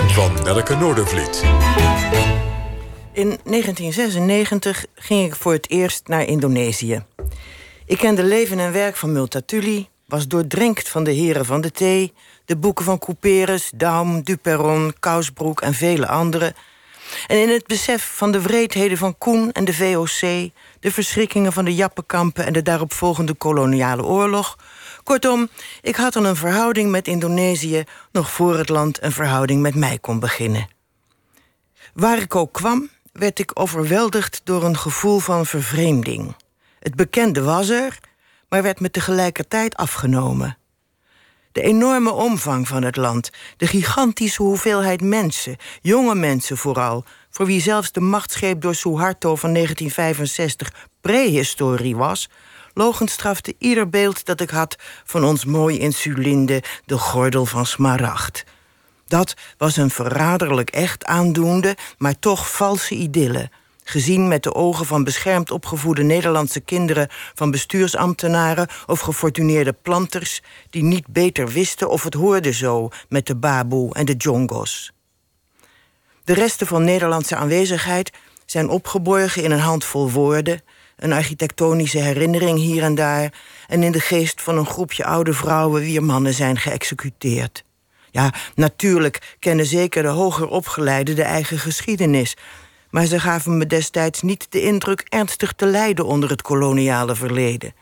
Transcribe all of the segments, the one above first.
van Nelke Noordervliet. In 1996 ging ik voor het eerst naar Indonesië. Ik kende leven en werk van Multatuli, was doordrenkt van de heren van de thee, de boeken van Couperus, Daum, Duperron, Kousbroek en vele anderen. En in het besef van de wreedheden van Koen en de VOC, de verschrikkingen van de Jappenkampen en de daaropvolgende koloniale oorlog. Kortom, ik had al een verhouding met Indonesië nog voor het land een verhouding met mij kon beginnen. Waar ik ook kwam, werd ik overweldigd door een gevoel van vervreemding. Het bekende was er, maar werd me tegelijkertijd afgenomen. De enorme omvang van het land, de gigantische hoeveelheid mensen, jonge mensen vooral, voor wie zelfs de machtsgreep door Suharto van 1965 prehistorie was, logenstrafte ieder beeld dat ik had van ons mooi insulinde, de gordel van smaragd. Dat was een verraderlijk echt aandoende, maar toch valse idylle. Gezien met de ogen van beschermd opgevoede Nederlandse kinderen van bestuursambtenaren of gefortuneerde planters die niet beter wisten of het hoorde zo met de baboe en de jongos. De resten van Nederlandse aanwezigheid zijn opgeborgen in een handvol woorden, een architectonische herinnering hier en daar en in de geest van een groepje oude vrouwen wier mannen zijn geëxecuteerd. Ja, natuurlijk kennen zeker de hoger opgeleiden de eigen geschiedenis. Maar ze gaven me destijds niet de indruk ernstig te lijden onder het koloniale verleden.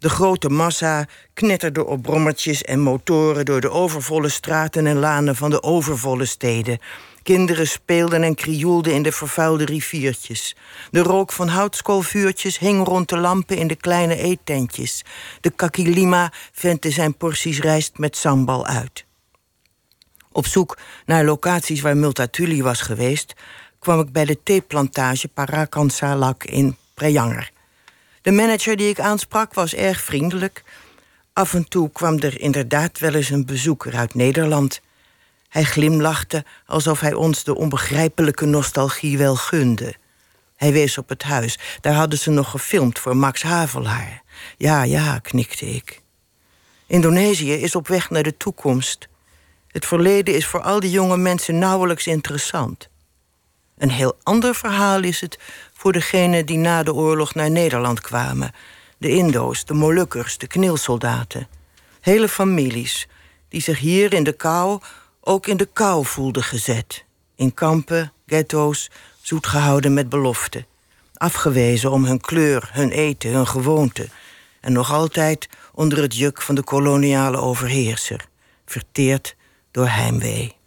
De grote massa knetterde op brommertjes en motoren door de overvolle straten en lanen van de overvolle steden. Kinderen speelden en krioelden in de vervuilde riviertjes. De rook van houtskoolvuurtjes hing rond de lampen in de kleine eettentjes. De kakilima ventte zijn porties rijst met sambal uit. Op zoek naar locaties waar Multatuli was geweest, kwam ik bij de theeplantage Parakansalak in Prejanger. De manager die ik aansprak was erg vriendelijk. Af en toe kwam er inderdaad wel eens een bezoeker uit Nederland. Hij glimlachte alsof hij ons de onbegrijpelijke nostalgie wel gunde. Hij wees op het huis. Daar hadden ze nog gefilmd voor Max Havelaar. Ja, ja, knikte ik. Indonesië is op weg naar de toekomst. Het verleden is voor al die jonge mensen nauwelijks interessant. Een heel ander verhaal is het voor degenen die na de oorlog naar Nederland kwamen. De Indo's, de Molukkers, de knilsoldaten. Hele families die zich hier in de kou ook in de kou voelden gezet. In kampen, ghetto's, zoet gehouden met beloften. Afgewezen om hun kleur, hun eten, hun gewoonten. En nog altijd onder het juk van de koloniale overheerser. Verteerd door heimwee.